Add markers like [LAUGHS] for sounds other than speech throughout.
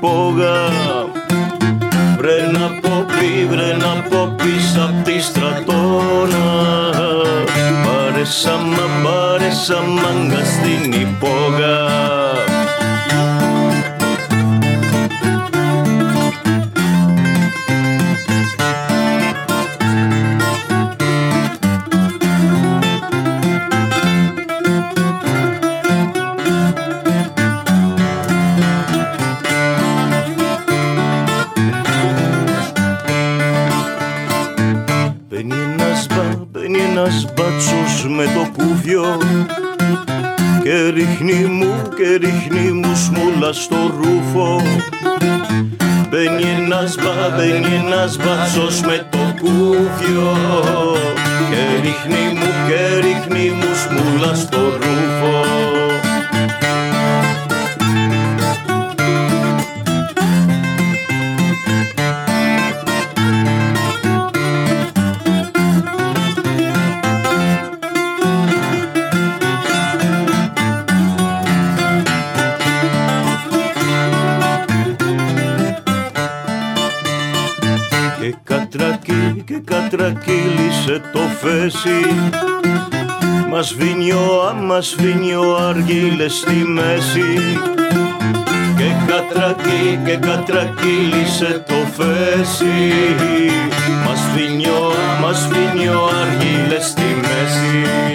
boga Μπαίνει ένας, μπα, μπαίνει ένας μπάτσος με το κουφιό. και ρίχνει μου, και ρίχνει μου σμούλα στο ρούφο Μπαίνει ένας, μπα, μπαίνει ένας μπάτσος με το κούφιο. και ρίχνει μου, και ρίχνει μου σμούλα στο ρούφο σε το φέση Μας ο άμα σβήνει αργύλες στη μέση. Και κατρακί, και κατρακύλει σε το φέση Μας σβήνει ο άμα σβήνει αργύλες στη μέση.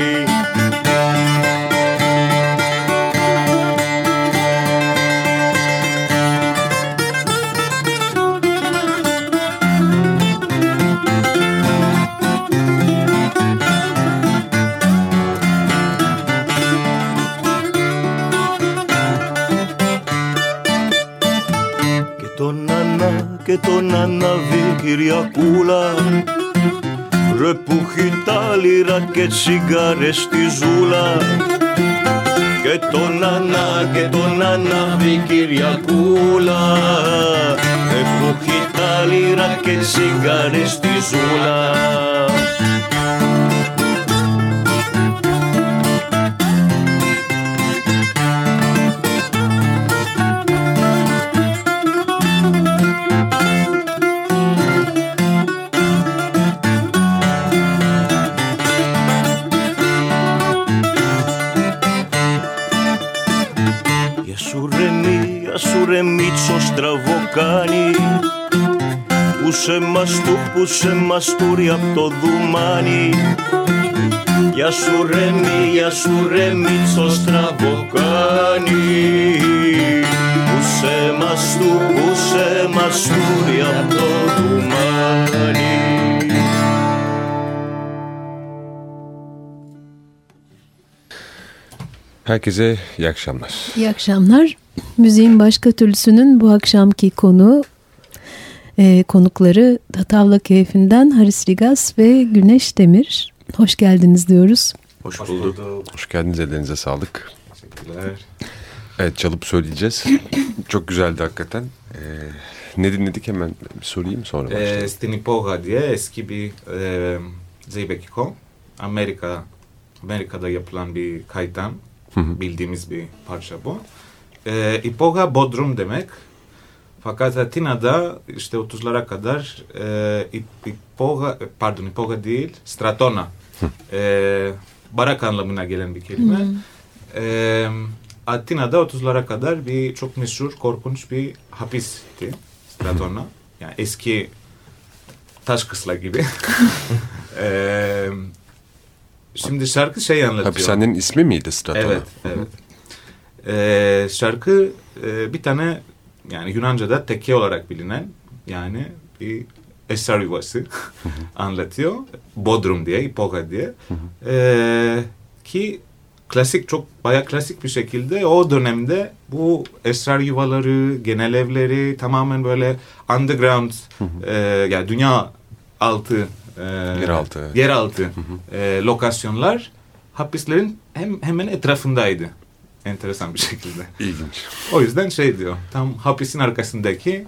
Και τσιγάρες στη ζούλα. Και τον ανά και τον αναβεί Κυριακούλα. Ρε που τα λίρα και τσιγάρες στη ζούλα σε μαστού που σε μαστούρει απ' το δουμάνι Για σου ρέμι, για σου ρέμι στο στραβοκάνι Που σε μαστού, που σε μαστούρει απ' το δουμάνι Herkese iyi akşamlar. İyi akşamlar. Müziğin başka türlüsünün bu akşamki konu e, konukları Tatavla Keyfi'nden Haris Rigas ve Güneş Demir. Hoş geldiniz diyoruz. Hoş bulduk. Hoş geldiniz ellerinize sağlık. Teşekkürler. Evet çalıp söyleyeceğiz. [COUGHS] Çok güzeldi hakikaten. Ee, ne dinledik hemen bir sorayım sonra başlayalım. Ee, Στην diye eski bir e, Zeybekiko. Amerika Amerika'da yapılan bir kayıttan bildiğimiz bir parça bu. E, İpoga Bodrum demek. Fakat Atina'da işte 30'lara kadar e, ipoga, pardon ipoga değil, stratona. e, barak anlamına gelen bir kelime. Hmm. E, Atina'da 30'lara kadar bir çok meşhur, korkunç bir hapisti stratona. Yani eski taş kısla gibi. [LAUGHS] e, Şimdi şarkı şey anlatıyor. Hapishanenin ismi miydi Stratona? Evet, evet. Ee, şarkı e, bir tane yani Yunanca'da tekke olarak bilinen yani bir esrar yuvası [LAUGHS] anlatıyor. Bodrum diye, İpoka diye. Ee, ki klasik çok baya klasik bir şekilde o dönemde bu esrar yuvaları, genel evleri tamamen böyle underground e, yani dünya altı e, Yeraltı, yeraltı e, lokasyonlar hapislerin hem hemen etrafındaydı. Enteresan bir şekilde. İlginç. O yüzden şey diyor. Tam hapisin arkasındaki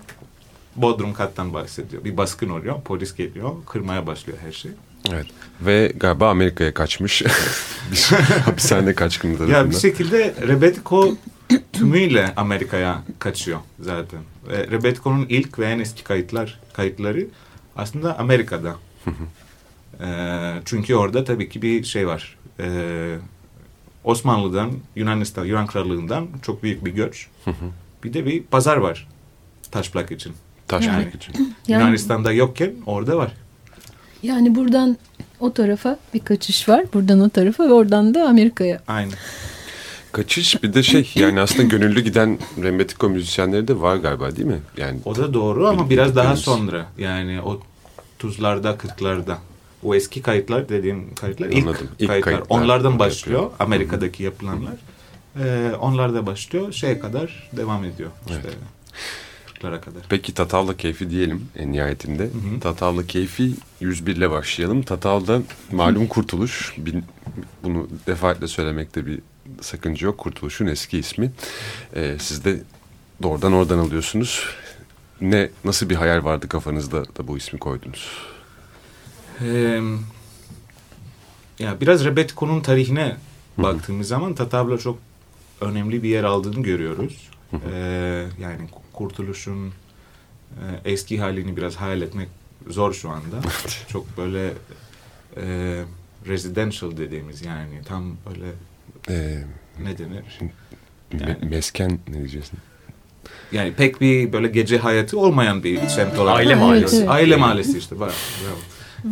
bodrum kattan bahsediyor. Bir baskın oluyor. Polis geliyor. Kırmaya başlıyor her şey. Evet. Ve galiba Amerika'ya kaçmış. [LAUGHS] bir hapishane kaçkını tarafından. Ya bir şekilde Rebetiko tümüyle Amerika'ya kaçıyor zaten. Ve Rebetiko'nun ilk ve en eski kayıtlar kayıtları aslında Amerika'da. Ee, çünkü orada tabii ki bir şey var. Ee, Osmanlı'dan, Yunanistan, Yunan Krallığı'ndan çok büyük bir göç. bir de bir pazar var taş plak için. Taş Yani. plak için. Yani- Yunanistan'da yokken orada var. Yani buradan o tarafa bir kaçış var. Buradan o tarafa ve oradan da Amerika'ya. Aynı. Kaçış bir de şey yani aslında gönüllü giden Rembetiko müzisyenleri de var galiba değil mi? Yani O da doğru ama biraz daha sonra. Yani o tuzlarda, kırklarda. O eski kayıtlar dediğim kayıtlar ilk, Anladım. İlk kayıtlar. kayıtlar Onlardan yapıyor. başlıyor. Amerika'daki yapılanlar. Ee, onlarda başlıyor. Şeye kadar devam ediyor. İşte Evet. kırklara kadar. Peki Tatavla Keyfi diyelim en nihayetinde. hı. Tatavla Keyfi 101 ile başlayalım. Tatavla malum Kurtuluş. Bin- bunu defaatle söylemekte bir sakınca yok. Kurtuluş'un eski ismi. Ee, siz de doğrudan oradan alıyorsunuz. Ne nasıl bir hayal vardı kafanızda da bu ismi koydunuz? Ee, ya biraz Rebetiko'nun tarihine baktığımız zaman Tatavla çok önemli bir yer aldığını görüyoruz. Ee, yani Kurtuluş'un e, eski halini biraz hayal etmek zor şu anda. çok böyle e, residential dediğimiz yani tam böyle Ee, ne denir? me- Yani- mesken ne diyeceğiz? Yani pek bir böyle gece hayatı olmayan bir semt olarak. Aile Evet, mahallesi. evet. Aile mahallesi işte. Bravo. bravo.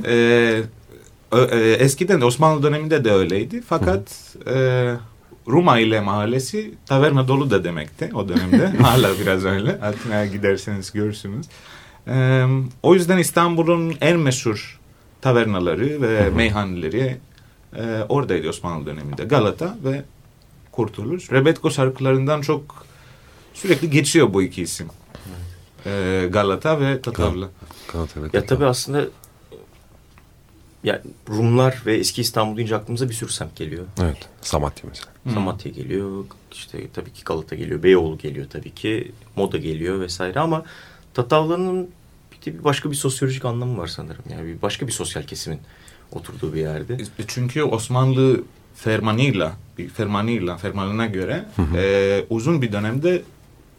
Ö- e, eskiden de Osmanlı döneminde de öyleydi. Fakat e, Rum aile mahallesi taverna dolu da demekti o dönemde. [LAUGHS] Hala biraz öyle. Atina'ya giderseniz görürsünüz. Ee, o yüzden İstanbul'un en meşhur tavernaları ve meyhaneleri e, oradaydı Osmanlı döneminde. Galata ve Kurtuluş. Rebetko şarkılarından çok sürekli geçiyor bu iki isim. Ee, Galata ve Tatavla. Kanat evet. Ya tabii aslında ya Rumlar ve eski İstanbul deyince aklımıza bir sürü semt geliyor. Evet. Samatya mesela. Hı. Samatya geliyor, işte tabii ki Galata geliyor, Beyoğlu geliyor tabii ki, Moda geliyor vesaire ama Tatavla'nın bir de başka bir sosyolojik anlamı var sanırım. Yani bir başka bir sosyal kesimin oturduğu bir yerde. E, Çünkü Osmanlı fermanıyla, bir fermanıyla, fermanına göre e, uzun bir dönemde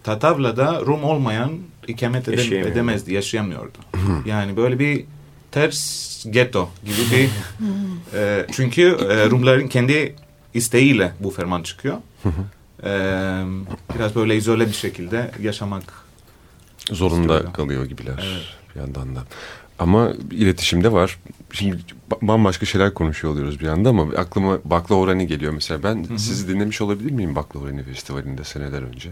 Tatavla'da Rum olmayan ikamet edem- edemezdi, yaşayamıyordu. yani böyle bir ters ghetto gibi bir... [LAUGHS] e, çünkü e, Rumların kendi isteğiyle bu ferman çıkıyor. E, biraz böyle izole bir şekilde yaşamak zorunda İstiyorlar. kalıyor gibiler Evet. bir yandan da. Ama iletişimde var. Şimdi ba- bambaşka şeyler konuşuyor oluyoruz bir anda ama aklıma Bakla Orani geliyor mesela. Ben sizi dinlemiş olabilir miyim Bakla Orani Festivali'nde seneler önce?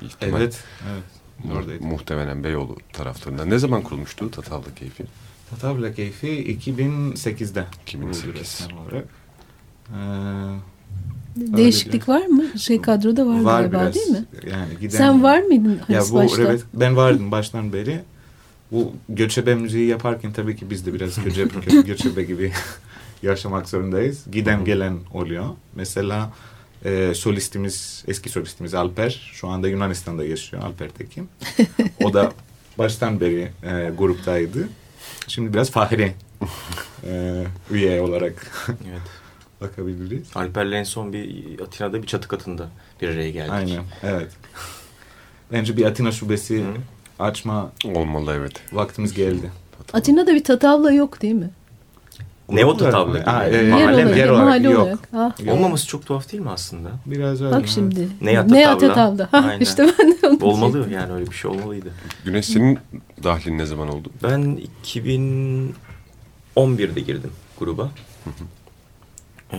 Bir ihtimal. Evet, evet. Mu- Oradaydı. Muhtemelen Beyoğlu taraflarında. Ne zaman kurulmuştu Tatavla Keyfi? Tatavla Keyfi 2008'de. 2008. kuruldu resmen olarak. Ee, Değişiklik var mı? Şey kadroda var, var galiba biraz. değil mi? Yani giden, Sen var mıydın Ya bu başta? evet, ben vardım baştan beri. Bu göçebe müziği yaparken tabii ki biz de biraz göçebe, [LAUGHS] gö- göçebe gibi [LAUGHS] yaşamak zorundayız. Giden gelen oluyor. Mesela e, solistimiz, eski solistimiz Alper şu anda Yunanistan'da yaşıyor. Alper Tekin. [LAUGHS] O da baştan beri e, gruptaydı. Şimdi biraz Fahri [LAUGHS] e, üye olarak Evet. bakabiliriz. Alper'le en son bir Atina'da bir çatı katında bir araya geldik. Aynen, evet. Bence bir Atina şubesi Hı. açma Olmalı evet. vaktimiz geldi. Atina'da bir tatavla yok değil mi? Neo Tatavla gibi. E, Mahalle mi? yer olarak mahalle yok. olarak. Ah, Yok. Olmaması çok tuhaf değil mi aslında? Biraz öyle. bak evet. şimdi. Nea Nea tatavla. tatavla. Ha, Aynen. işte ben de onu Olmalı diyecektim. yani öyle bir şey olmalıydı. Güneş senin dahlin ne zaman oldu? Ben 2011'de girdim gruba. Ee,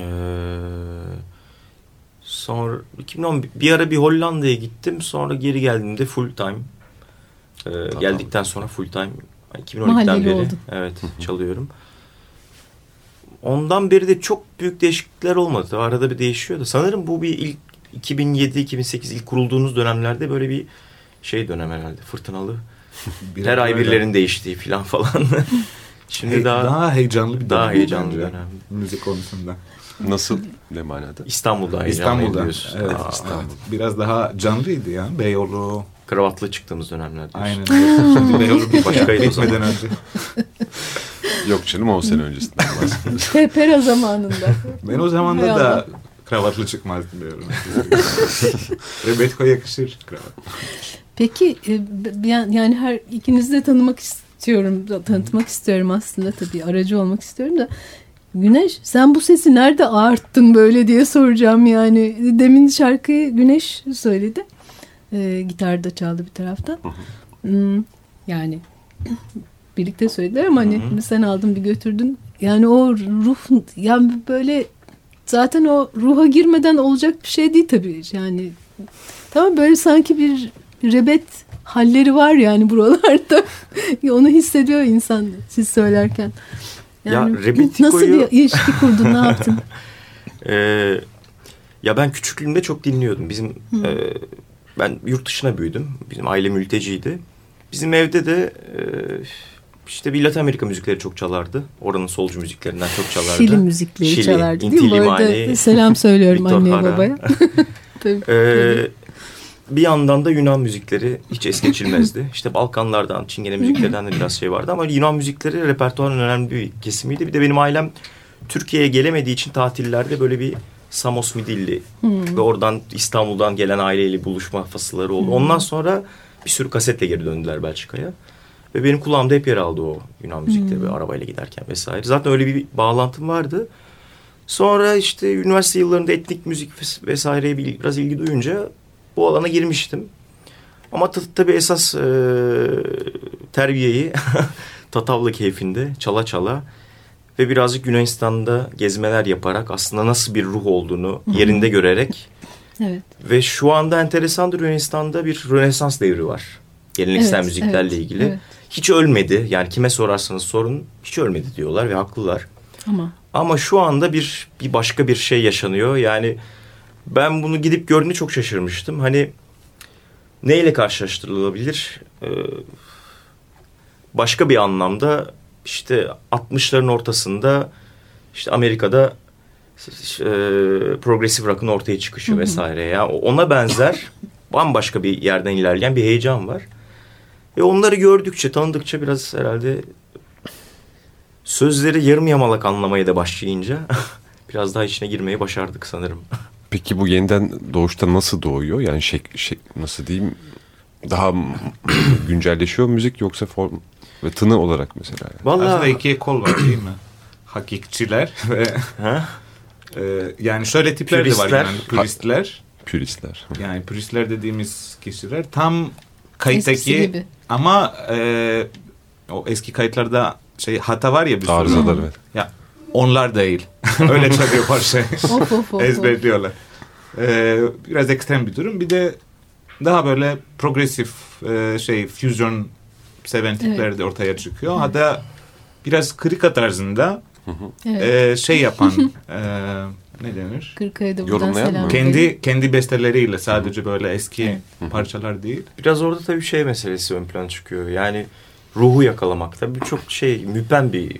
sonra 2010 bir ara bir Hollanda'ya gittim. Sonra geri geldiğimde full time. Ee, geldikten sonra full time. 2012'den Mahalleli beri oldun. evet çalıyorum. Ondan beri de çok büyük değişiklikler olmadı. Tabii Arada bir değişiyor da. Sanırım bu bir ilk 2007-2008 ilk kurulduğunuz dönemlerde böyle bir şey dönem herhalde. Fırtınalı. [LAUGHS] Bir Her ay birilerinin değiştiği falan falan. [LAUGHS] Şimdi Hey- daha, daha heyecanlı bir daha heyecanlı bir dönem. Müzik konusunda. Nasıl ne manada? İstanbul'da heyecanlı İstanbul'da. Evet, Aa, İstanbul. Biraz daha canlıydı ya. Beyoğlu. Kravatlı çıktığımız dönemler diyorsun. Aynen. [LAUGHS] Şimdi bir Başkaydı o zaman. önce. [LAUGHS] Yok canım 10 sene öncesinden bahsediyoruz. Pepera zamanında. Ben o zaman Hay da Allah. kravatlı çıkmazdım diyorum. [LAUGHS] Rebetko yakışır kravat. Peki e, yani her ikinizi de tanımak istiyorum, tanıtmak istiyorum aslında tabii aracı olmak istiyorum da Güneş sen bu sesi nerede ağarttın böyle diye soracağım yani. Demin şarkıyı Güneş söyledi. E, gitarda çaldı bir taraftan. Hmm, yani [CLEARS THROAT] birlikte söylediler ama hani Hı hı. sen aldın bir götürdün. Yani o ruh yani böyle zaten o ruha girmeden olacak bir şey değil tabii. Yani tamam böyle sanki bir rebet halleri var yani buralarda. [LAUGHS] Onu hissediyor insan siz söylerken. Ya, Yani Rebetiko'yu- nasıl bir ilişki kurdun, ne yaptın? [LAUGHS] Ee, ya ben küçüklüğümde çok dinliyordum. Bizim e, ben yurt dışına büyüdüm. Bizim aile mülteciydi. Bizim evde de e, işte bir Latin Amerika müzikleri çok çalardı. Oranın solcu müziklerinden çok çalardı. Şili müzikleri Şili, çalardı değil mi? Inti Bu arada selam söylüyorum anneye babaya. [LAUGHS] Tabii. Ee, bir yandan da Yunan müzikleri hiç es geçilmezdi. İşte Balkanlardan, Çingene müziklerinden de biraz şey vardı ama Yunan müzikleri repertuarın önemli bir kesimiydi. Bir de benim ailem Türkiye'ye gelemediği için tatillerde böyle bir Samos Midilli ve oradan İstanbul'dan gelen aileyle buluşma fasılları oldu. Ondan sonra bir sürü kasetle geri döndüler Belçika'ya. Ve benim kulağımda hep yer aldı o Yunan müzikleri böyle arabayla giderken vesaire. Zaten öyle bir bağlantım vardı. Sonra işte üniversite yıllarında etnik müzik ves- vesaireye bir- biraz ilgi duyunca bu alana girmiştim. Ama ta- tabii esas e, terbiyeyi [LAUGHS] Tatavla keyfinde çala çala ve birazcık Yunanistan'da gezmeler yaparak aslında nasıl bir ruh olduğunu yerinde görerek [LAUGHS] Evet. ve şu anda enteresandır Yunanistan'da bir Rönesans devri var. Geleneksel Evet, müziklerle evet, ilgili. evet. Hiç ölmedi. Yani kime sorarsanız sorun hiç ölmedi diyorlar ve haklılar. Ama Ama şu anda bir bir başka bir şey yaşanıyor. Yani ben bunu gidip gördüğümde çok şaşırmıştım. Hani neyle karşılaştırılabilir? Ee, başka bir anlamda işte 60'ların ortasında işte Amerika'da e, progresif rock'ın ortaya çıkışı vesaire ya ona benzer bambaşka bir yerden ilerleyen bir heyecan var. Ve onları gördükçe, tanıdıkça biraz herhalde sözleri yarım yamalak anlamaya da başlayınca [LAUGHS] biraz daha içine girmeyi başardık sanırım. Peki bu yeniden doğuşta nasıl doğuyor? Yani şey, şey nasıl diyeyim? Daha [CLEARS THROAT] güncelleşiyor müzik yoksa form ve tını olarak mesela? yani? Aslında Vallahi iki ekol var değil mi? [CLEARS THROAT] Hakikçiler ve ha? e, yani şöyle tipler de Püristler. var yani püristler. Püristler. Yani püristler dediğimiz kişiler tam kayıttaki ama e, o eski kayıtlarda şey hata var ya bir sürü. Arızalar evet. Ya onlar değil. [LAUGHS] Öyle çalıyor parçayı. Of of of. of. Ezberliyorlar. Ee, biraz ekstrem bir durum. Bir de daha böyle progresif e, şey fusion seven tipler de ortaya çıkıyor. Hatta biraz krika tarzında Evet. e, şey yapan [LAUGHS] e, ne denir? Buradan Yorumlayan selam mı? Kendi kendi besteleriyle sadece böyle eski parçalar değil. biraz orada tabii şey meselesi ön plana çıkıyor. Yani ruhu yakalamak tabii çok şey müpen bir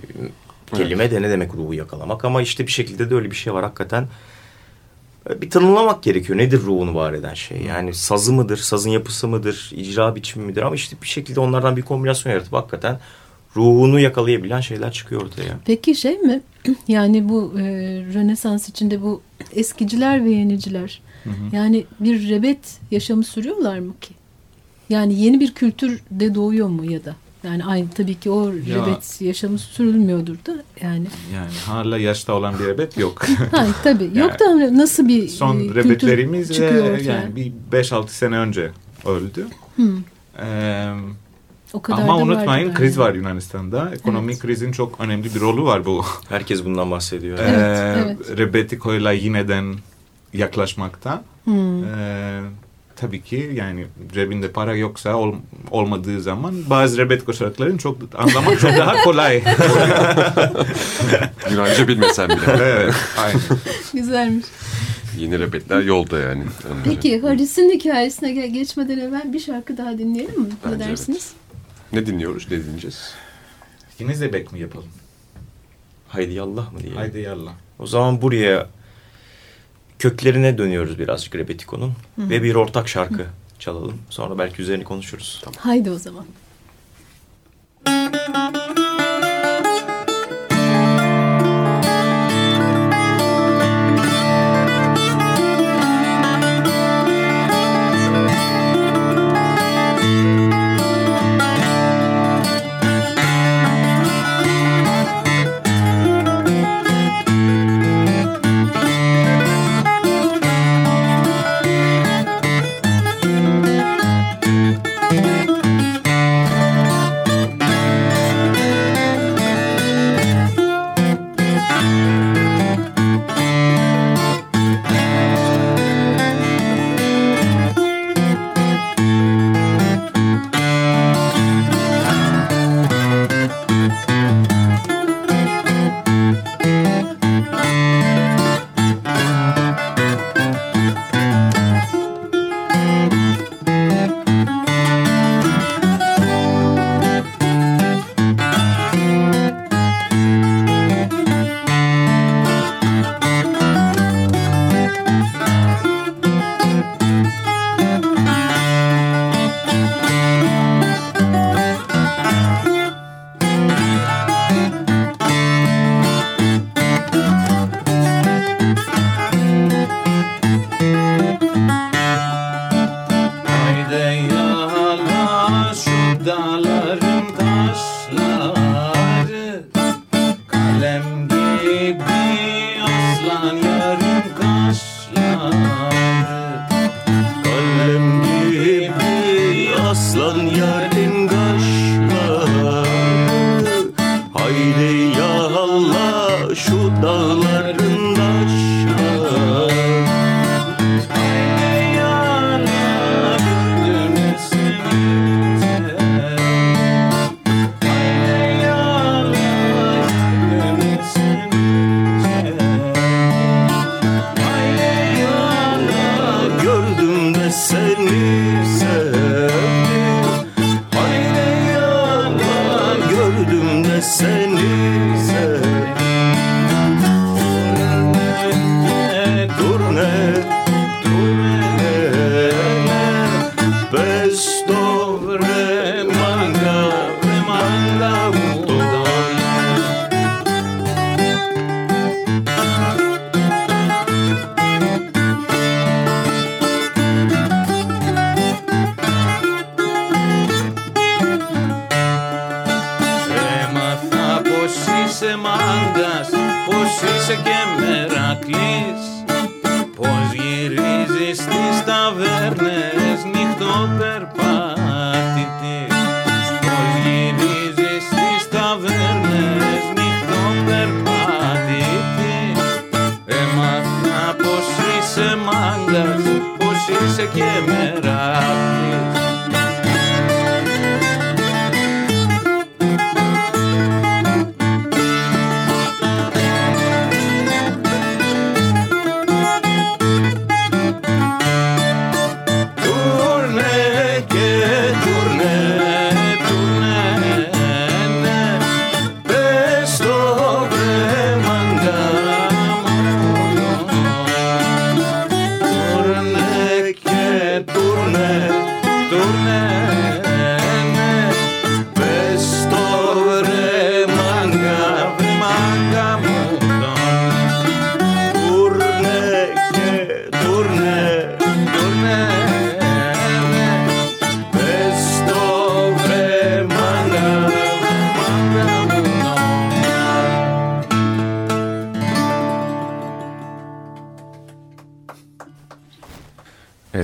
kelime de ne demek ruhu yakalamak ama işte bir şekilde de öyle bir şey var hakikaten. Bir tanımlamak gerekiyor. Nedir ruhunu var eden şey? Yani sazı mıdır, sazın yapısı mıdır, icra biçimi midir? Ama işte bir şekilde onlardan bir kombinasyon yaratıp hakikaten ruhunu yakalayabilen şeyler çıkıyor ortaya. Peki şey mi? [CLEARS THROAT] Yani bu e, Rönesans içinde bu eskiciler ve yeniciler yani bir rebet yaşamı sürüyorlar mı ki? Yani yeni bir kültür de doğuyor mu ya da? Yani aynı tabii ki o Ya. rebet yaşamı sürülmüyordur da yani. Yani hala yaşta olan bir rebet yok. [LAUGHS] Ha tabii. Yok da hani nasıl bir Son e, rebetlerimiz e, ortaya? yani bir 5-6 sene önce öldü. Hı. Ee, O kadar Ama unutmayın vardı kriz var Yunanistan'da. Ekonomik Evet. krizin çok önemli bir rolü var bu. Herkes bundan bahsediyor. Evet, Ee, evet. Rebetiko'yla yineden yaklaşmakta. Hmm. Ee, tabii ki yani cebinde para yoksa ol- olmadığı zaman bazı Rebetiko şarkılarını çok anlamak çok daha kolay. [LAUGHS] Yunanca bilmesem bile. evet, aynen. [LAUGHS] Güzelmiş. Yeni rebetler yolda yani. Peki Haris'in hikayesine ge- geçmeden evvel bir şarkı daha dinleyelim mi? Ne Bence dersiniz? Ne dinliyoruz, ne dinleyeceğiz? Yine Zebek mi yapalım? Haydi yallah mı diyelim. Haydi yallah. O zaman buraya köklerine dönüyoruz birazcık Rebetiko'nun. Ve bir ortak şarkı çalalım. Sonra belki üzerine konuşuruz. Haydi o zaman. Haydi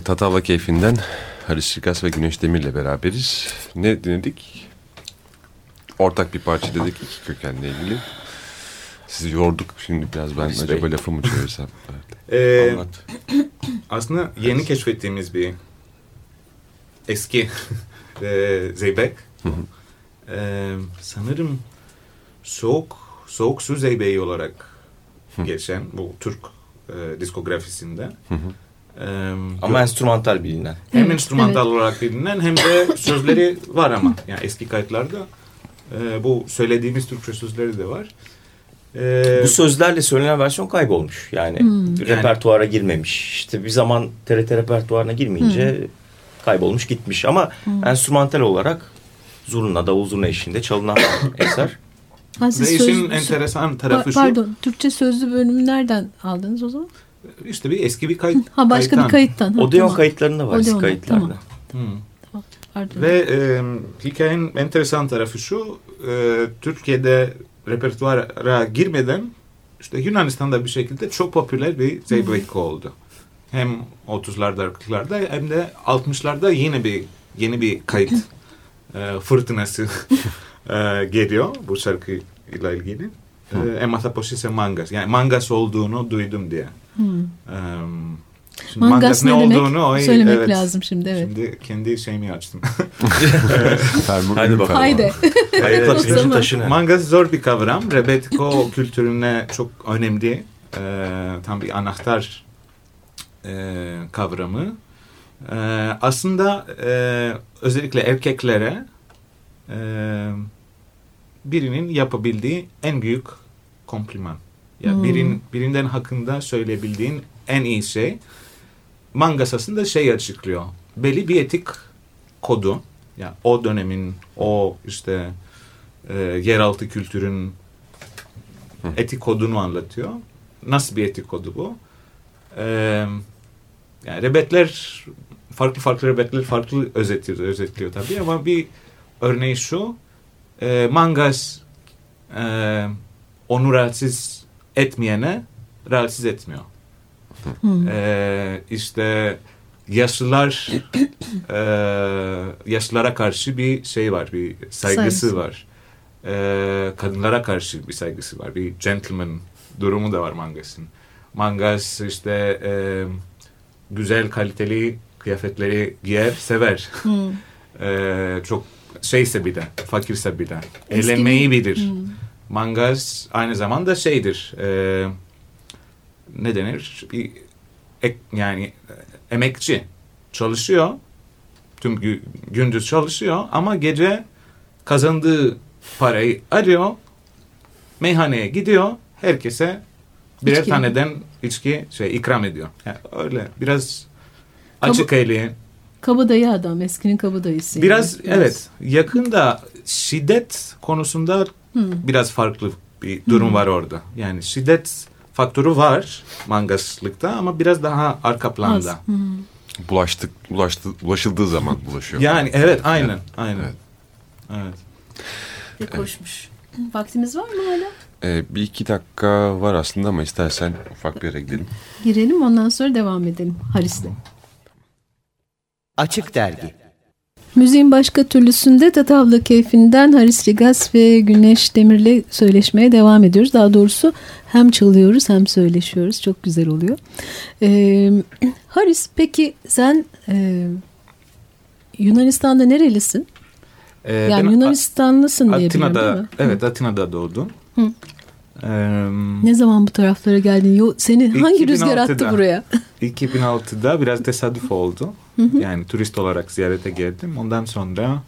Tatavla keyfinden Halis Rikas ve Güneş Demir'le beraberiz. Ne dinledik? Ortak bir parça dedik iki kökenle ilgili. Sizi yorduk şimdi biraz ben Halis acaba Bey. lafımı çevirsem. [LAUGHS] Evet. Ee, Anlat. aslında yeni keşfettiğimiz bir eski [LAUGHS] e, zeybek. Ee, sanırım soğuk soğuk su zeybeği olarak geçen bu Türk e, diskografisinde. Ee, Ama enstrümantal bilinen. hem Evet, enstrümantal evet. olarak bilinen hem de sözleri var ama yani eski kayıtlarda e, bu söylediğimiz Türkçe sözleri de var. Ee, Bu sözlerle söylenen versiyon kaybolmuş. Yani repertuara girmemiş. İşte bir zaman TRT repertuarına girmeyince kaybolmuş gitmiş. Ama enstrümantal olarak zurna, davul zurna eşliğinde çalınan [COUGHS] eser. Ha, ve siz işin enteresan Pa- tarafı şu. Pardon, Türkçe sözlü bölümü nereden aldınız o zaman? İşte bir eski bir kayıt. Ha başka kayıttan. bir kayıttan. Ha, Odeon tamam. kayıtlarında var, eski Odeon'da, kayıtlarda. tamam. Hı. Pardon. Ve e, hikayenin enteresan tarafı şu. e, Türkiye'de repertuara girmeden işte Yunanistan'da bir şekilde çok popüler bir zeybek oldu. Hem 30'larda 40'larda hem de 60'larda yine bir yeni bir kayıt e, fırtınası [LAUGHS] e, geliyor bu şarkıyla ilgili. E, Emathaposes Mangas. Yani Mangas olduğunu duydum diye. E, şimdi Mangas ne demek? olduğunu o- Söylemek evet. lazım şimdi evet. Şimdi kendi şeyimi açtım. [LAUGHS] Haydi bakalım. Haydi. Hayatla O birinci zaman- taşı ne? Mangas zor bir kavram. Rebetiko kültürüne çok önemli. Ee, tam bir anahtar e, kavramı. Ee, aslında e, özellikle erkeklere e, birinin yapabildiği en büyük kompliman. Ya Hmm. birin, birinden hakkında söyleyebildiğin en iyi şey. Mangas aslında şey açıklıyor. Belli bir etik kodu. Ya o dönemin o işte e, yeraltı kültürün etik kodunu anlatıyor. Nasıl bir etik kodu bu? E, yani rebetler farklı farklı rebetler farklı özetliyor, özetliyor tabii ama bir örneği şu e, mangas e, onu rahatsız etmeyene rahatsız etmiyor. Hı. E, işte yaşlılar [COUGHS] e, yaşlılara karşı bir şey var, bir saygısı Saygısı. var. E, kadınlara karşı bir saygısı var. Bir gentleman durumu da var Mangas'ın. Mangas işte e, güzel kaliteli kıyafetleri giyer, sever. Hı. [LAUGHS] E, çok şeyse bir de, fakirse bir de. Eğlenmeyi bilir. Hı. Mangas aynı zamanda şeydir. E, ne denir? Bir ek, yani e, emekçi çalışıyor. Tüm gü- gündüz çalışıyor ama gece kazandığı parayı alıyor. Meyhaneye gidiyor. Herkese birer İçki. taneden içki şey ikram ediyor. Yani öyle biraz açık eli. Kabadayı adam, eskinin kabadayısı. yani. Biraz, evet yakında şiddet konusunda Hı. biraz farklı bir durum var orada. Yani şiddet faktörü var mangaslıkta ama biraz daha arka Az. planda. Hı. Bulaştık, bulaştı, bulaşıldığı zaman bulaşıyor. Yani evet aynen aynen. Evet. Evet. Pek hoşmuş. Vaktimiz var mı hala? Ee, bir iki dakika var aslında ama istersen ufak bir yere gidelim. Girelim ondan sonra devam edelim Haris'le. Açık Dergi Müziğin başka türlüsünde Tatavla keyfinden Haris Rigas ve Güneş Demir'le söyleşmeye devam ediyoruz. Daha doğrusu hem çalıyoruz hem söyleşiyoruz. Çok güzel oluyor. Ee, [CLEARS THROAT] Haris peki sen e, Yunanistan'da nerelisin? Ee, Yani Yunanistanlısın diye biliyorum Atina'da mi? evet Atina'da doğdum. Hı. Ee, Ne zaman bu taraflara geldin? Yo, seni hangi rüzgar attı 2006'da. buraya? [LAUGHS] 2006'da biraz tesadüf oldu. Yani turist olarak ziyarete geldim. Ondan sonra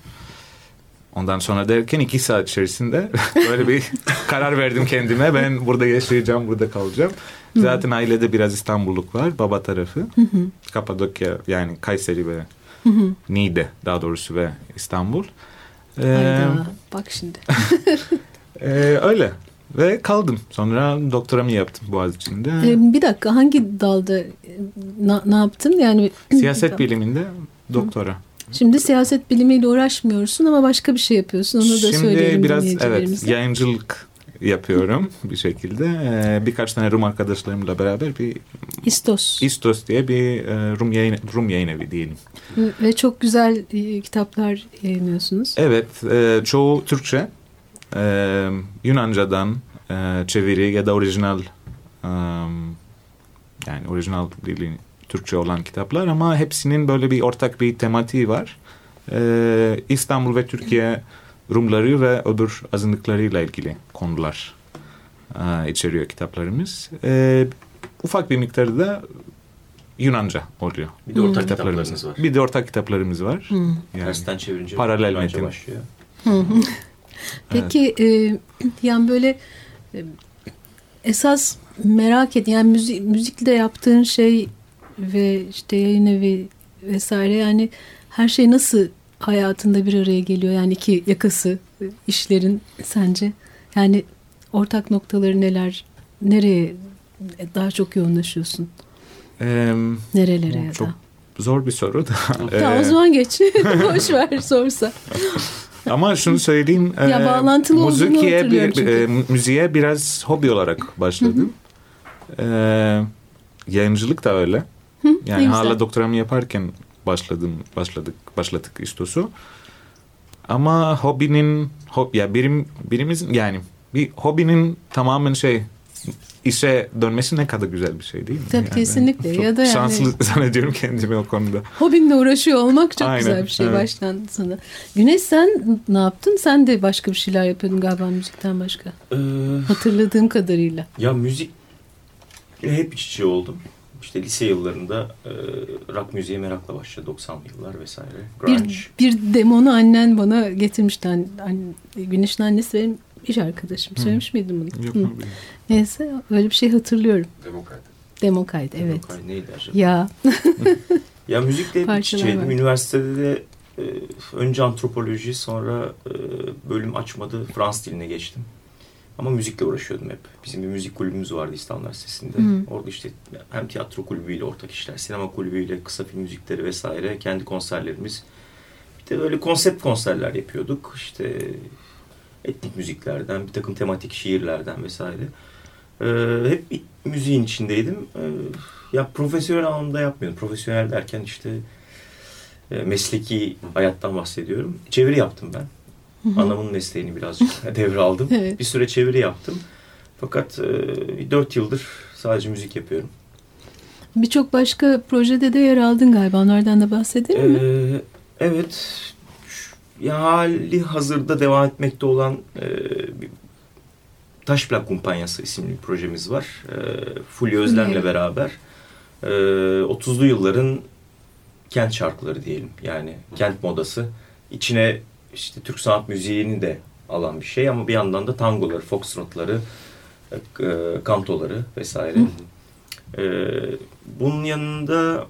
ondan sonra derken iki saat içerisinde [LAUGHS] böyle bir karar verdim kendime. Ben burada yaşayacağım, burada kalacağım. Zaten ailede biraz İstanbulluk var. Baba tarafı. Kapadokya yani Kayseri ve Niğde daha doğrusu ve İstanbul. Ee, Hayda, bak şimdi. [LAUGHS] e, öyle. Ve kaldım. Sonra doktoramı yaptım Boğaziçi'nde. Ee, bir dakika hangi dalda e, na- ne yaptın? Yani [CLEARS THROAT] Siyaset biliminde doktora. Şimdi siyaset bilimiyle uğraşmıyorsun ama başka bir şey yapıyorsun. Onu da Şimdi söyleyelim biraz evet yayıncılık yapıyorum bir şekilde. Ee, birkaç tane Rum arkadaşlarımla beraber bir İstos. İstos diye bir e, Rum yayın, Rum yayın evi diyelim. Ve çok güzel e, kitaplar yayınlıyorsunuz. Evet, e, çoğu Türkçe. E, Yunanca'dan e, çeviri ya da orijinal e, yani orijinal dili Türkçe olan kitaplar ama hepsinin böyle bir ortak bir tematiği var. E, İstanbul ve Türkiye Rumları ve öbür azınlıklarıyla ilgili konular e, içeriyor kitaplarımız. E, ufak bir miktarda da Yunanca oluyor. Bir de ortak kitaplarımız. var. Bir de ortak kitaplarımız var. Hmm. Yani Tersten çevirince paralel metin. başlıyor. Peki e, yani böyle e, esas merak et yani müzik, müzikle yaptığın şey ve işte yayın evi vesaire yani her şey nasıl hayatında bir araya geliyor? Yani iki yakası e, işlerin sence? Yani ortak noktaları neler nereye daha çok yoğunlaşıyorsun? Eee, nerelere ya çok da zor bir soru da. tamam o zaman geç. [LAUGHS] Boş ver sorsa [LAUGHS] Ama şunu söyleyeyim. Ya eee, bağlantılı hatırlıyorum bir, çünkü. eee, müziğe biraz hobi olarak başladım. Eee, yayıncılık da öyle. Yani hala doktoramı yaparken başladım, başladık, başladık İstos'u. Ama hobinin, hob, ya birim, birimizin yani bir hobinin tamamen şey işe dönmesi ne kadar güzel bir şey değil mi? Tabii Yani kesinlikle. çok Ya da yani- şanslı [LAUGHS] zannediyorum kendimi o konuda. Hobinle uğraşıyor olmak çok Aynen, güzel bir şey evet. baştan sona. Güneş sen ne yaptın? Sen de başka bir şeyler yapıyordun galiba müzikten başka. Ee, Hatırladığım kadarıyla. ya müzik hep iç içe oldum. İşte lise yıllarında e, rock müziğe merakla başladı 90'lı yıllar vesaire. Grunge. Bir, bir demonu annen bana getirmişti. An, an- Güneş'in annesi benim iş arkadaşım. Söylemiş miydim bunu? Yok Hı. Neyse öyle bir şey hatırlıyorum. Demokrat. Demo kaydı evet. Ay, neydi acaba? Ya Ya müzikle Parçalar içeydim. var. Üniversitede de e, önce antropoloji sonra e, bölüm açmadı. Fransız diline geçtim. Ama müzikle uğraşıyordum hep. Bizim bir müzik kulübümüz vardı İstanbul Üniversitesi'nde. Hı. Orada işte hem tiyatro kulübüyle ortak işler, sinema kulübüyle kısa film müzikleri vesaire, kendi konserlerimiz. Bir de böyle konsept konserler yapıyorduk. İşte etnik müziklerden, bir takım tematik şiirlerden vesaire. Ee, hep bir müziğin içindeydim. Ee, ya profesyonel anlamda yapmıyordum. Profesyonel derken işte e, mesleki hayattan bahsediyorum. Çeviri yaptım ben. Anamın mesleğini birazcık [LAUGHS] devraldım. Evet. Bir süre çeviri yaptım. Fakat e, 4 yıldır sadece müzik yapıyorum. birçok başka projede de yer aldın galiba. Onlardan da bahsedelim mi? Ee, evet. Hali hazırda devam etmekte olan e, Taş Plak Kumpanyası isimli bir projemiz var. E, Fulya Özlem'le beraber. E, 30'lu yılların kent şarkıları diyelim. Yani kent modası. İçine işte Türk sanat müziğini de alan bir şey ama bir yandan da tangoları, foxtrotları, e, e, kantoları vesaire. E, bunun yanında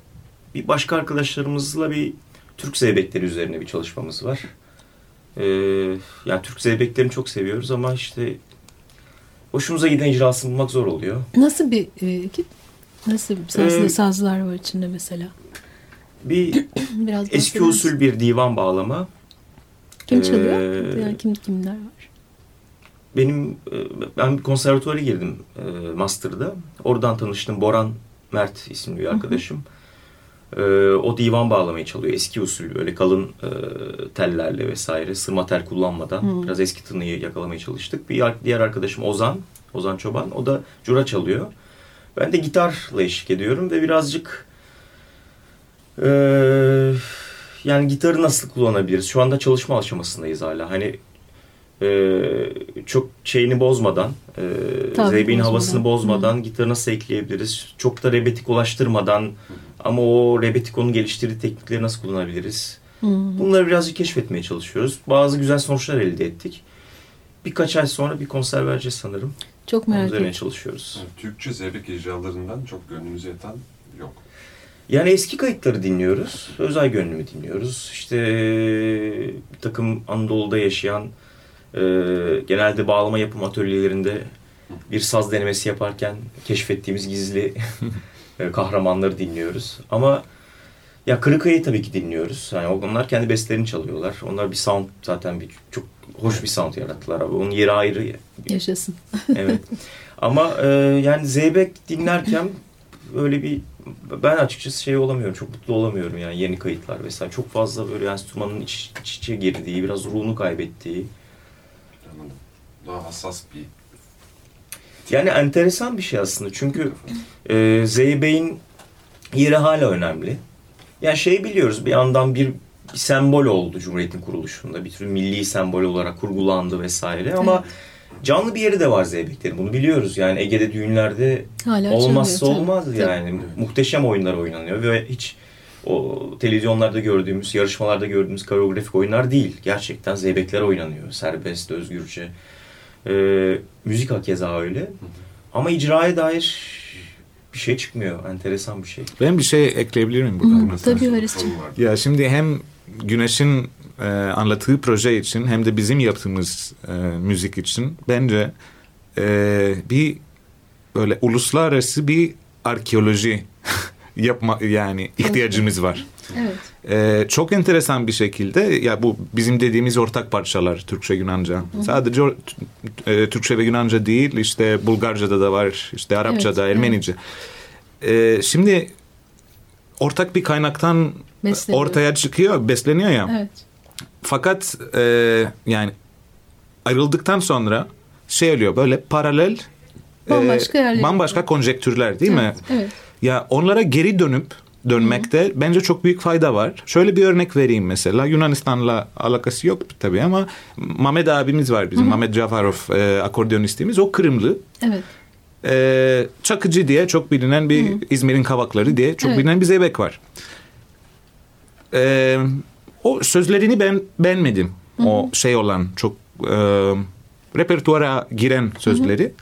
bir başka arkadaşlarımızla bir Türk zeybekleri üzerine bir çalışmamız var. Ee, yani Türk zeybeklerini çok seviyoruz ama işte hoşumuza giden icrasını bulmak zor oluyor. Nasıl bir e, ekip? Nasıl sazlı Ee, sazlar var içinde mesela? Bir [CLEARS THROAT] Biraz eski usul bir divan bağlama. Kim çalıyor? Ee, yani kim kimler var? Benim e, ben bir konservatuvara girdim e, master'da. Oradan tanıştım. Boran Mert isimli bir arkadaşım. E, o divan bağlamayı çalıyor. Eski usul böyle kalın e, tellerle vesaire. Sırma tel kullanmadan Hı. biraz eski tınıyı yakalamaya çalıştık. Bir diğer arkadaşım Ozan. Ozan Çoban. O da cura çalıyor. Ben de gitarla eşlik ediyorum ve birazcık e, yani gitarı nasıl kullanabiliriz? Şu anda çalışma aşamasındayız hala. Hani e, çok şeyini bozmadan, e, bozmadan. havasını bozmadan gitarı nasıl ekleyebiliriz? Çok da rebetik ulaştırmadan ama o rebetikonun geliştirdiği teknikleri nasıl kullanabiliriz? Hı. Bunları birazcık keşfetmeye çalışıyoruz. Bazı güzel sonuçlar elde ettik. Birkaç ay sonra bir konser vereceğiz sanırım. Çok Onun merak üzerine ettim. çalışıyoruz. Yani Türkçe zeybek icralarından çok gönlümüze yatan yok. Yani eski kayıtları dinliyoruz. Özay Gönlüm'ü dinliyoruz. İşte bir takım Anadolu'da yaşayan e, genelde bağlama yapım atölyelerinde bir saz denemesi yaparken keşfettiğimiz gizli [LAUGHS] e, kahramanları dinliyoruz. Ama ya Kırıkay'ı tabii ki dinliyoruz. Yani onlar kendi bestlerini çalıyorlar. Onlar bir sound zaten bir çok hoş bir sound yarattılar abi. Onun yeri ayrı. Yaşasın. evet. Ama e, yani Zeybek dinlerken öyle bir ben açıkçası şey olamıyorum. Çok mutlu olamıyorum yani yeni kayıtlar vesaire. Çok fazla böyle enstrümanın iç, iç içe girdiği, biraz ruhunu kaybettiği. Daha hassas bir Yani enteresan bir şey aslında. Çünkü e, Zeybek'in yeri hala önemli. Yani şey biliyoruz bir yandan bir, bir sembol oldu Cumhuriyet'in kuruluşunda. Bir tür milli sembol olarak kurgulandı vesaire ama canlı bir yeri de var Zeybeklerin. Bunu biliyoruz. Yani Ege'de düğünlerde Hala olmazsa tabii. olmaz Tabii. yani. Muhteşem oyunlar oynanıyor ve hiç o televizyonlarda gördüğümüz, yarışmalarda gördüğümüz koreografik oyunlar değil. Gerçekten zeybekler oynanıyor. Serbest, özgürce. Ee, müzik hakeza öyle. Ama icraya dair bir şey çıkmıyor. Enteresan bir şey. Ben bir şey ekleyebilir miyim burada? Hı, Mesela? tabii Haris'ciğim. Ya şimdi hem Güneş'in e, anlattığı proje için hem de bizim yaptığımız e, müzik için bence e, bir böyle uluslararası bir arkeoloji [LAUGHS] yapma yani ihtiyacımız var. Evet. E, çok enteresan bir şekilde ya bu bizim dediğimiz ortak parçalar Türkçe Yunanca. Sadece o- e, Türkçe ve Yunanca değil işte Bulgarca'da da var işte Arapça'da Evet, Ermenice. E, şimdi ortak bir kaynaktan Besleniyor. ortaya çıkıyor, besleniyor ya. Evet. Fakat e, yani ayrıldıktan sonra şey oluyor böyle paralel e, Bambaşka yerler. bambaşka konjektürler değil mi? Evet, evet. Ya onlara geri dönüp dönmekte bence çok büyük fayda var. Şöyle bir örnek vereyim mesela. Yunanistan'la alakası yok tabii ama Mehmet abimiz var bizim. Mehmet Cafarov e, akordeonistimiz. O Kırımlı. Evet. E, Çakıcı diye çok bilinen bir İzmir'in Kavakları diye çok Evet. bilinen bir zeybek var. E, o sözlerini ben beğenmedim. O şey olan çok e, repertuara giren sözleri.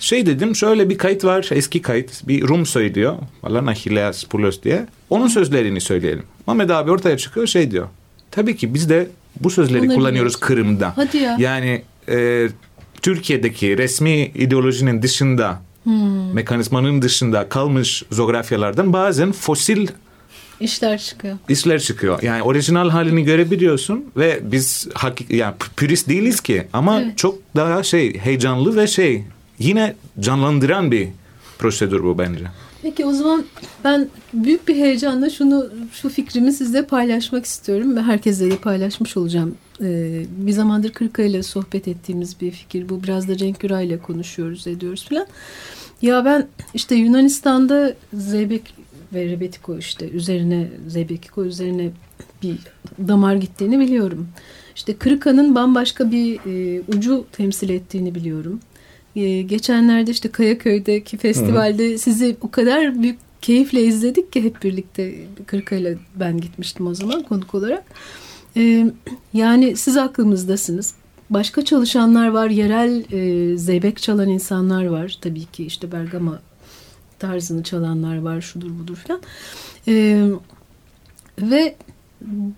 Şey dedim şöyle bir kayıt var eski kayıt bir Rum söylüyor. Valla Achilleas Poulos diye. Onun sözlerini söyleyelim. Mehmet abi ortaya çıkıyor şey diyor. Tabii ki biz de bu sözleri Bunları kullanıyoruz biliyoruz. Kırım'da. Hadi ya. Yani e, Türkiye'deki resmi ideolojinin dışında Hmm. mekanizmanın dışında kalmış coğrafyalardan bazen fosil İşler çıkıyor. işler çıkıyor. Yani orijinal halini görebiliyorsun ve biz hakik yani pürist değiliz ki ama Evet. çok daha şey heyecanlı ve şey yine canlandıran bir prosedür bu bence. Peki o zaman ben büyük bir heyecanla şunu şu fikrimi sizle paylaşmak istiyorum ve herkesle de paylaşmış olacağım. Ee, bir zamandır Kırka ile sohbet ettiğimiz bir fikir bu. Biraz da Cenk Güray ile konuşuyoruz, ediyoruz falan. Ya ben işte Yunanistan'da Zeybek ve Rebetiko işte üzerine Zeybekiko üzerine bir damar gittiğini biliyorum. İşte Kırka'nın bambaşka bir e, ucu temsil ettiğini biliyorum. E, geçenlerde işte Kayaköy'deki festivalde sizi o kadar büyük keyifle izledik ki hep birlikte Kırka ile ben gitmiştim o zaman konuk olarak. E, yani siz aklımızdasınız. Başka çalışanlar var, yerel e, zeybek çalan insanlar var. Tabii ki işte Bergama tarzını çalanlar var, şudur budur falan. E, ve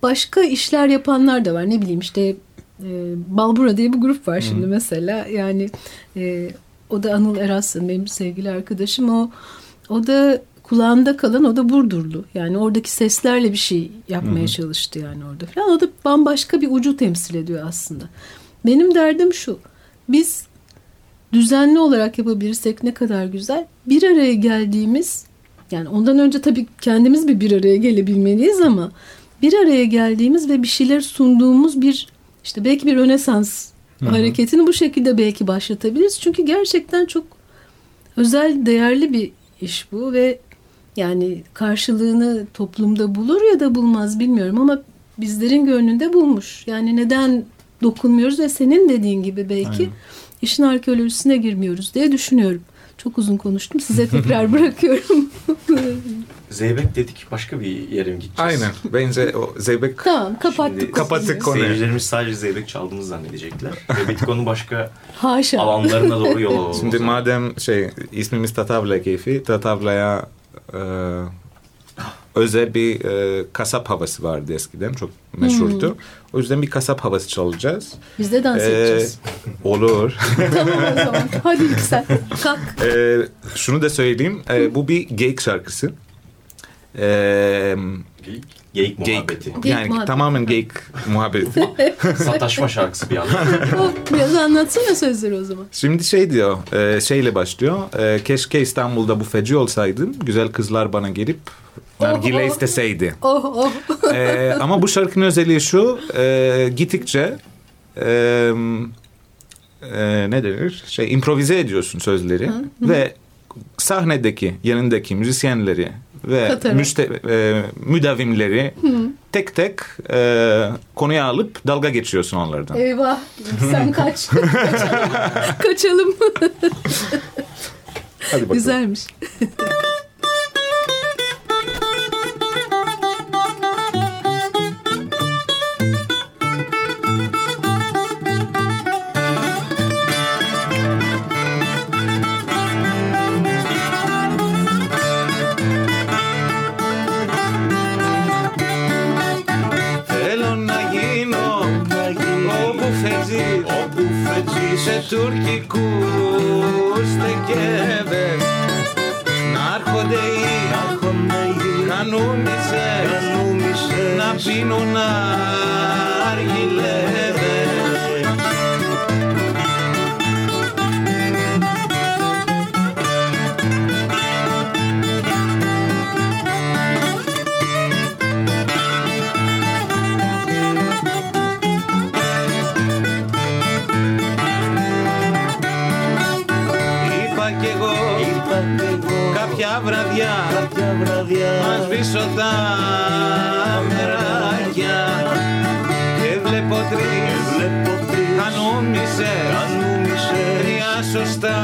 başka işler yapanlar da var. Ne bileyim işte e, Balbura diye bir grup var şimdi mesela. Yani e, o da Anıl Eraslan benim sevgili arkadaşım. O o da kulağında kalan o da Burdurlu. Yani oradaki seslerle bir şey yapmaya çalıştı yani orada falan. O da bambaşka bir ucu temsil ediyor aslında. Benim derdim şu. Biz düzenli olarak yapabilirsek ne kadar güzel. Bir araya geldiğimiz yani ondan önce tabii kendimiz bir bir araya gelebilmeliyiz ama bir araya geldiğimiz ve bir şeyler sunduğumuz bir işte belki bir rönesans hareketini bu şekilde belki başlatabiliriz. Çünkü gerçekten çok özel, değerli bir iş bu ve yani karşılığını toplumda bulur ya da bulmaz bilmiyorum ama bizlerin gönlünde bulmuş. Yani neden dokunmuyoruz ve senin dediğin gibi belki işin arkeolojisine girmiyoruz diye düşünüyorum. Çok uzun konuştum. Size tekrar [LAUGHS] bırakıyorum. Zeybek dedik başka bir yere mi gideceğiz? Aynen. Bence o zeybek tamam kapattık. Şimdi Kapattık konuyu. Seyircilerimiz sadece zeybek çaldığını zannedecekler. [LAUGHS] Ve Betiko'nun başka Haşa. alanlarına doğru yol alalım. Şimdi madem şey ismimiz Tatavla keyfi, Tatavla'ya e, özel bir e, kasap havası vardı eskiden. Çok meşhurdu. O yüzden bir kasap havası çalacağız. Biz de dans Ee, edeceğiz. olur. tamam o zaman. Hadi Yüksel. Kalk. E, şunu da söyleyeyim. E, bu bir geyik şarkısı. E, Geyik, geyik muhabbeti. Geyik. Yani muhabbeti. tamamen geyik [LAUGHS] muhabbeti. Sataşma şarkısı bir anda. [LAUGHS] Oh, Biraz anlatsana sözleri o zaman. Şimdi şey diyor, e, şeyle başlıyor. E, keşke İstanbul'da bu feci olsaydım. Güzel kızlar bana gelip nargile oh. isteseydi. Oh oh. [LAUGHS] E, ama bu şarkının özelliği şu. E, gittikçe e, e, ne denir? Şey improvize ediyorsun sözleri ve sahnedeki yanındaki müzisyenleri ve müste, e, müdavimleri tek tek e, konuya alıp dalga geçiyorsun onlardan. Eyvah sen [LAUGHS] kaç. Kaçalım. Kaçalım. Hadi bakalım. Güzelmiş. Τουρκικούς τεκέδες να έρχονται οι χανούμισες να πίνουν αργιλέδες να σβήσω τα μεράκια. Και βλέπω τρεις. Χανούμισες τρία σωστά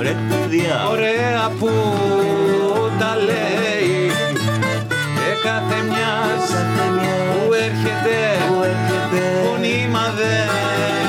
Ρε παιδιά. Ωραία που τα λέει. Και κάθε μιας, που έρχεται, που έρχεται. Φωνήμα δεν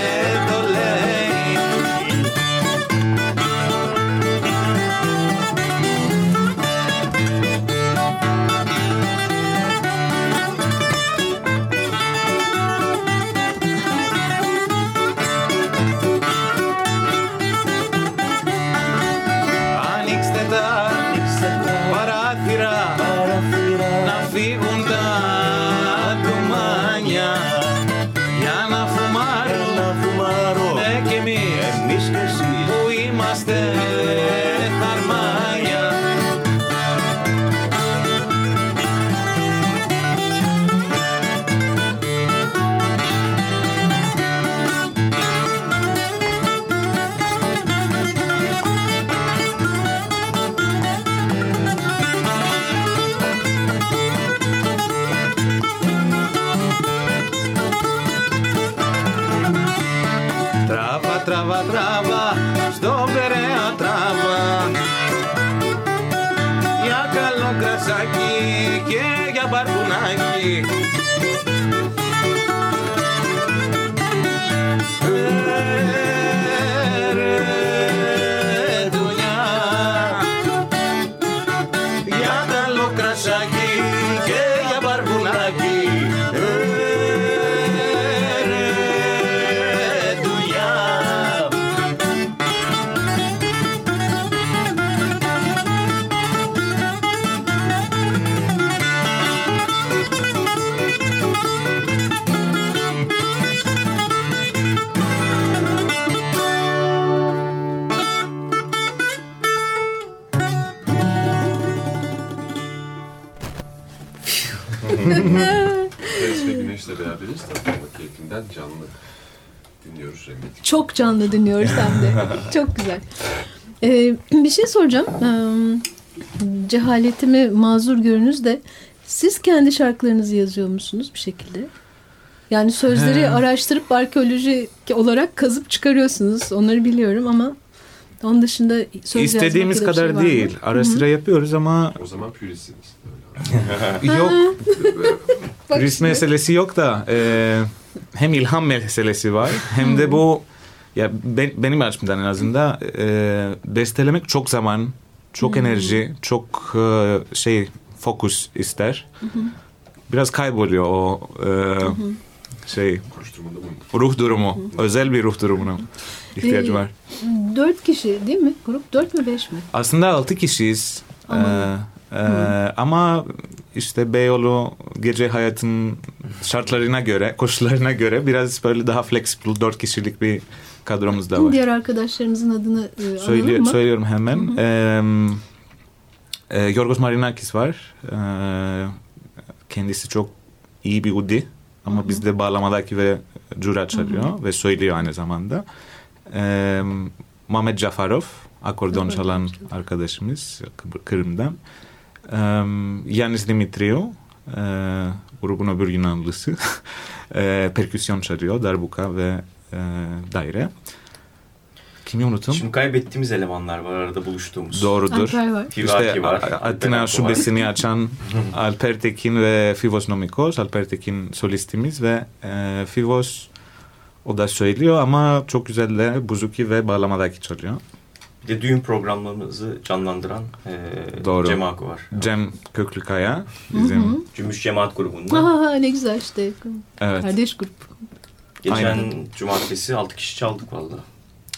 [LAUGHS] Paris ve Güneş'le beraberiz. Tatavla keyfinden canlı dinliyoruz Rem'i. Çok canlı dinliyoruz hem de. [LAUGHS] Çok güzel. Ee, bir şey soracağım. Ee, cehaletimi mazur görünüz de siz kendi şarkılarınızı yazıyor musunuz bir şekilde? Yani sözleri He. araştırıp arkeoloji olarak kazıp çıkarıyorsunuz. Onları biliyorum ama onun dışında söz İstediğimiz bir kadar şey değil. Ara sıra yapıyoruz ama O zaman pürisiniz. Yok. [LAUGHS] Risk meselesi yok da e, hem ilham meselesi var hem de bu ya ben, benim açımdan en azından e, bestelemek çok zaman, çok enerji, çok e, şey fokus ister. Biraz kayboluyor o e, şey ruh durumu, özel bir ruh durumuna ihtiyacı var. Dört kişi değil mi? Grup dört mü beş mi? Aslında altı kişiyiz. Ama- Ee, e, ama işte Beyoğlu gece hayatın şartlarına göre, koşullarına göre biraz böyle daha flexible dört kişilik bir kadromuz da var. Diğer arkadaşlarımızın adını e, Söyle, mı? söylüyorum hemen. Ee, e, Yorgos Marinakis var. Ee, kendisi çok iyi bir udi. Ama bizde bağlamadaki ve cura çalıyor ve söylüyor aynı zamanda. Ee, Mehmet Cafarov, akordeon çalan arkadaşımız Kı- Kırım'dan. Yanis Dimitriou, e, grubun öbür Yunanlısı. [LAUGHS] e, perküsyon çalıyor, darbuka ve e, daire. Kimi unuttum? Şimdi kaybettiğimiz elemanlar var arada buluştuğumuz. Doğrudur. Alper var. İşte var. Atina şubesini [LAUGHS] açan Alper Tekin ve Fivos Nomikos. Alper Tekin solistimiz ve e, Fivos o da söylüyor ama çok güzel de buzuki ve bağlamadaki çalıyor. Bir de düğün programlarımızı canlandıran e, Doğru. Cem Akko var. Cem Köklükaya bizim. Cümbüş Cemaat grubundan. Aha, ne güzel işte. Evet. Kardeş grup. Geçen Aynen. cumartesi 6 kişi çaldık valla.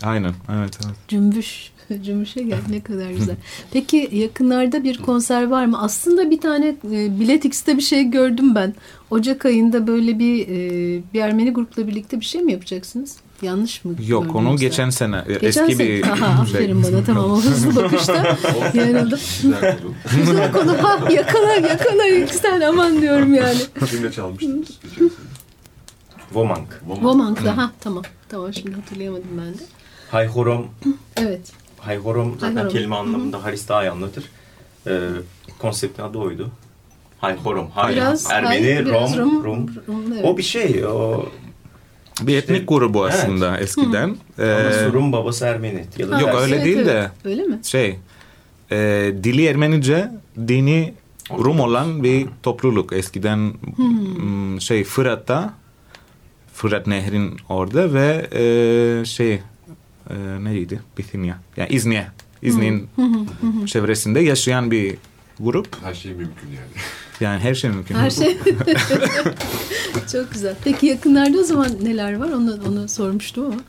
Aynen. Evet, evet. Cümbüş. [LAUGHS] Cümbüş'e gel ne kadar güzel. Peki yakınlarda bir konser var mı? Aslında bir tane e, Bilet X'te bir şey gördüm ben. Ocak ayında böyle bir e, bir Ermeni grupla birlikte bir şey mi yapacaksınız? Yanlış mı? Yok onu yoksa? geçen sene Geçen eski sene. bir Aha, şey. aferin bana tamam o hızlı bakışta [LAUGHS] yanıldım. Güzel konu. Ha, yakala yakala sen aman diyorum yani. Kimle çalmıştınız? geçen sene? Womank. Womank'la ha tamam. Tamam şimdi hatırlayamadım ben de. Hayhorom. Evet. Hayhorom zaten Hayhorom. kelime anlamında Haris daha iyi anlatır. Ee, konseptin adı oydu. Hayhorom. Hay, Biraz Ermeni, hay, biraz Rom, Rum. Rum, evet. O bir şey. O Bir etnik İşte- grubu Evet. aslında eskiden. Ee, anası Rum babası Ermeni. Ya da Yok, öyle değil de. Öyle mi? şey e, dili Ermenice dini Rum olan bir topluluk. Eskiden m, şey Fırat'ta Fırat Nehrin orada ve e, şey e, neydi? Bithynia. Yani İzniye. İznik'in çevresinde yaşayan bir grup. Her şey mümkün yani. [LAUGHS] Yani her şey mümkün. Her şey. [LAUGHS] Çok güzel. Peki yakınlarda o zaman neler var? Onu onu sormuştum ama.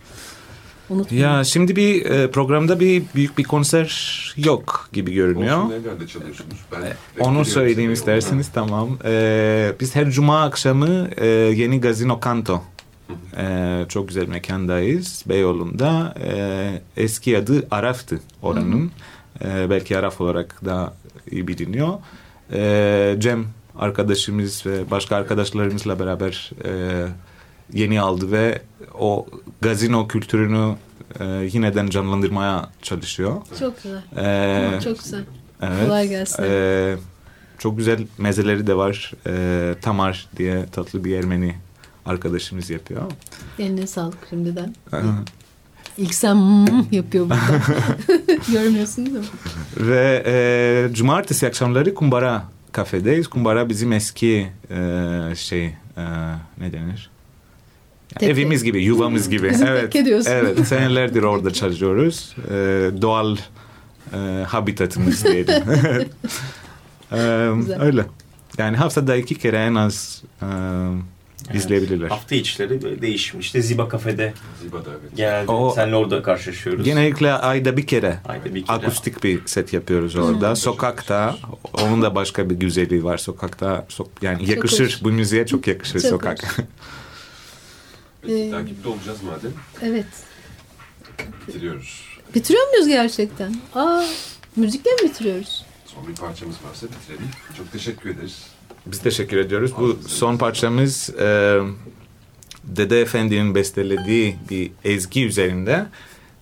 Unuttum. Ya şimdi bir e, programda bir büyük bir konser yok gibi görünüyor. Olsun nerelerde çalıyorsunuz? Ben Onu bekliyorum söyleyeyim seni. isterseniz tamam. Ee, biz her cuma akşamı e, yeni Gazino Kanto e, çok güzel mekandayız Beyoğlu'nda. E, eski adı Araf'tı oranın. E, belki Araf olarak daha iyi biliniyor. E, Cem arkadaşımız ve başka arkadaşlarımızla beraber e, yeni aldı ve o gazino kültürünü e, yineden canlandırmaya çalışıyor. Çok güzel. E, Çok güzel. Evet. Kolay gelsin. Ee, çok güzel mezeleri de var. Ee, Tamar diye tatlı bir Ermeni arkadaşımız yapıyor. Eline sağlık şimdiden. Ee, İlk sen [LAUGHS] yapıyor burada. [LAUGHS] [LAUGHS] Görmüyorsunuz mi? Ve e, cumartesi akşamları Kumbara kafedeyiz. Kumbara bizim eski e, şey e, ne denir? Tekke. Evimiz gibi, yuvamız [LAUGHS] gibi. Bizim evet. tekke diyorsun. Evet, [LAUGHS] senelerdir orada çalışıyoruz. Ee, doğal e, habitatımız diyelim. Ee, Güzel. öyle. Yani haftada iki kere en az e, izleyebilirler. Hafta içleri değişmiş. İşte Ziba Kafe'de Ziba'da evet. genelde O- seninle orada karşılaşıyoruz. Genellikle ayda bir kere Ayda bir kere. akustik bir set yapıyoruz orada. Sokakta, onun da başka bir güzelliği var. Sokakta, sok, yani yakışır. hoş. Bu müziğe çok yakışır Çok sokak. [LAUGHS] Peki, Ee, takipte olacağız madem. Evet. Bitiriyoruz. Bitiriyor muyuz gerçekten? Aa, müzikle mi bitiriyoruz? Son bir parçamız varsa bitirelim. Çok teşekkür ederiz. Biz teşekkür ediyoruz. Bu son parçamız e, Dede Efendi'nin bestelediği bir ezgi üzerinde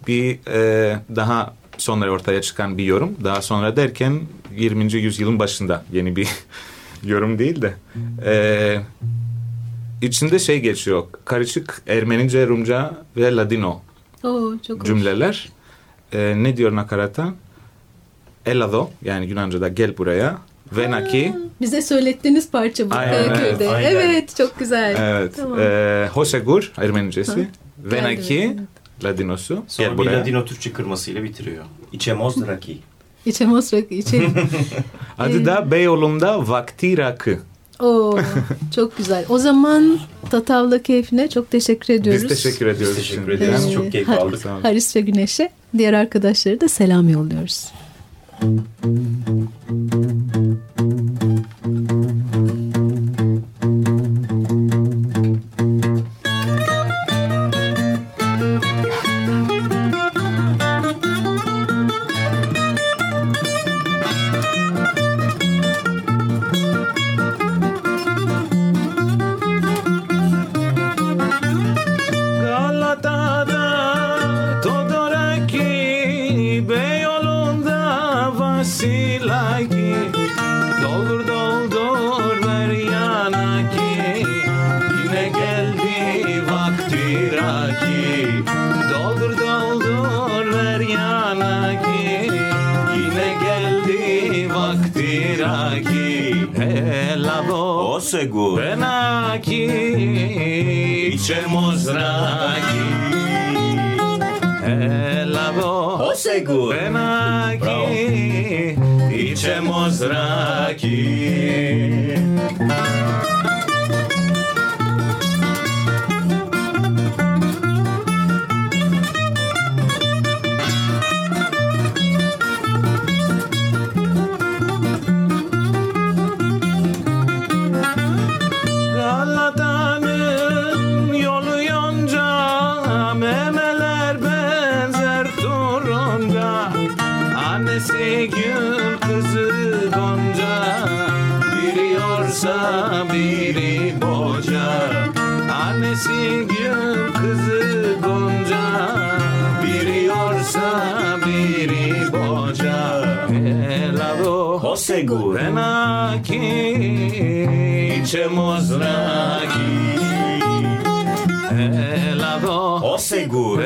bir e, daha sonra ortaya çıkan bir yorum. Daha sonra derken 20. yüzyılın başında yeni bir [LAUGHS] yorum değil de e, içinde şey geçiyor. Karışık Ermenice, Rumca ve Ladino Oo, çok hoş. cümleler. E, ne diyor nakarata? Elado yani Yunanca'da gel buraya. Venaki. Bize söylettiğiniz parça bu Kayaköy'de. evet, Evet, çok güzel. Evet. Tamam. E, Hosegur Ermenicesi. Venaki Geldi, Ladinosu. Sonra Gel bir buraya. Ladino Türkçe kırmasıyla bitiriyor. İçemoz raki. [LAUGHS] İçemos rakı içelim. [LAUGHS] Adı da Beyoğlu'nda Vakti Rakı. Oo, çok güzel. O zaman Tatavla keyfine çok teşekkür ediyoruz. Biz teşekkür ediyoruz. Biz teşekkür ederiz. Ee, Çok keyif Ha- aldık. Olun. Haris ve Güneş'e diğer arkadaşları da selam yolluyoruz. Galata'da içemos raki Helado O segur.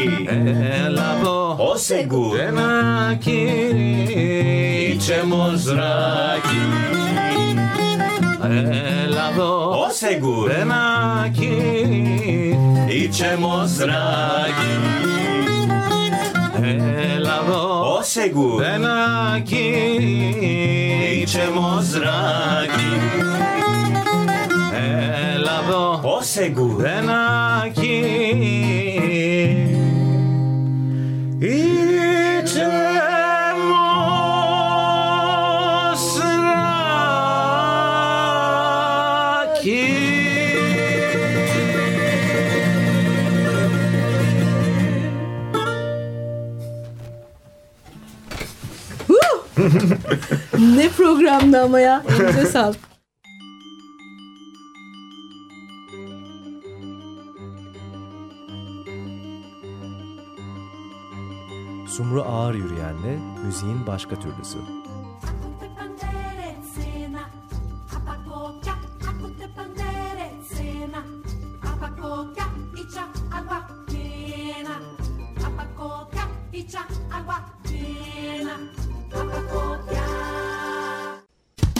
φαρμάκι Έλα εδώ O segur. Venaki içemos raki Έλα εδώ O segur. Venaki içemos raki Έλα εδώ O segur. Venaki içemos raki Έλα εδώ O segur. Venaki ne programdı ama ya. Elinize [LAUGHS] sağlık. Sumru Ağır Yürüyen'le müziğin başka türlüsü. Acqua piena, acqua coca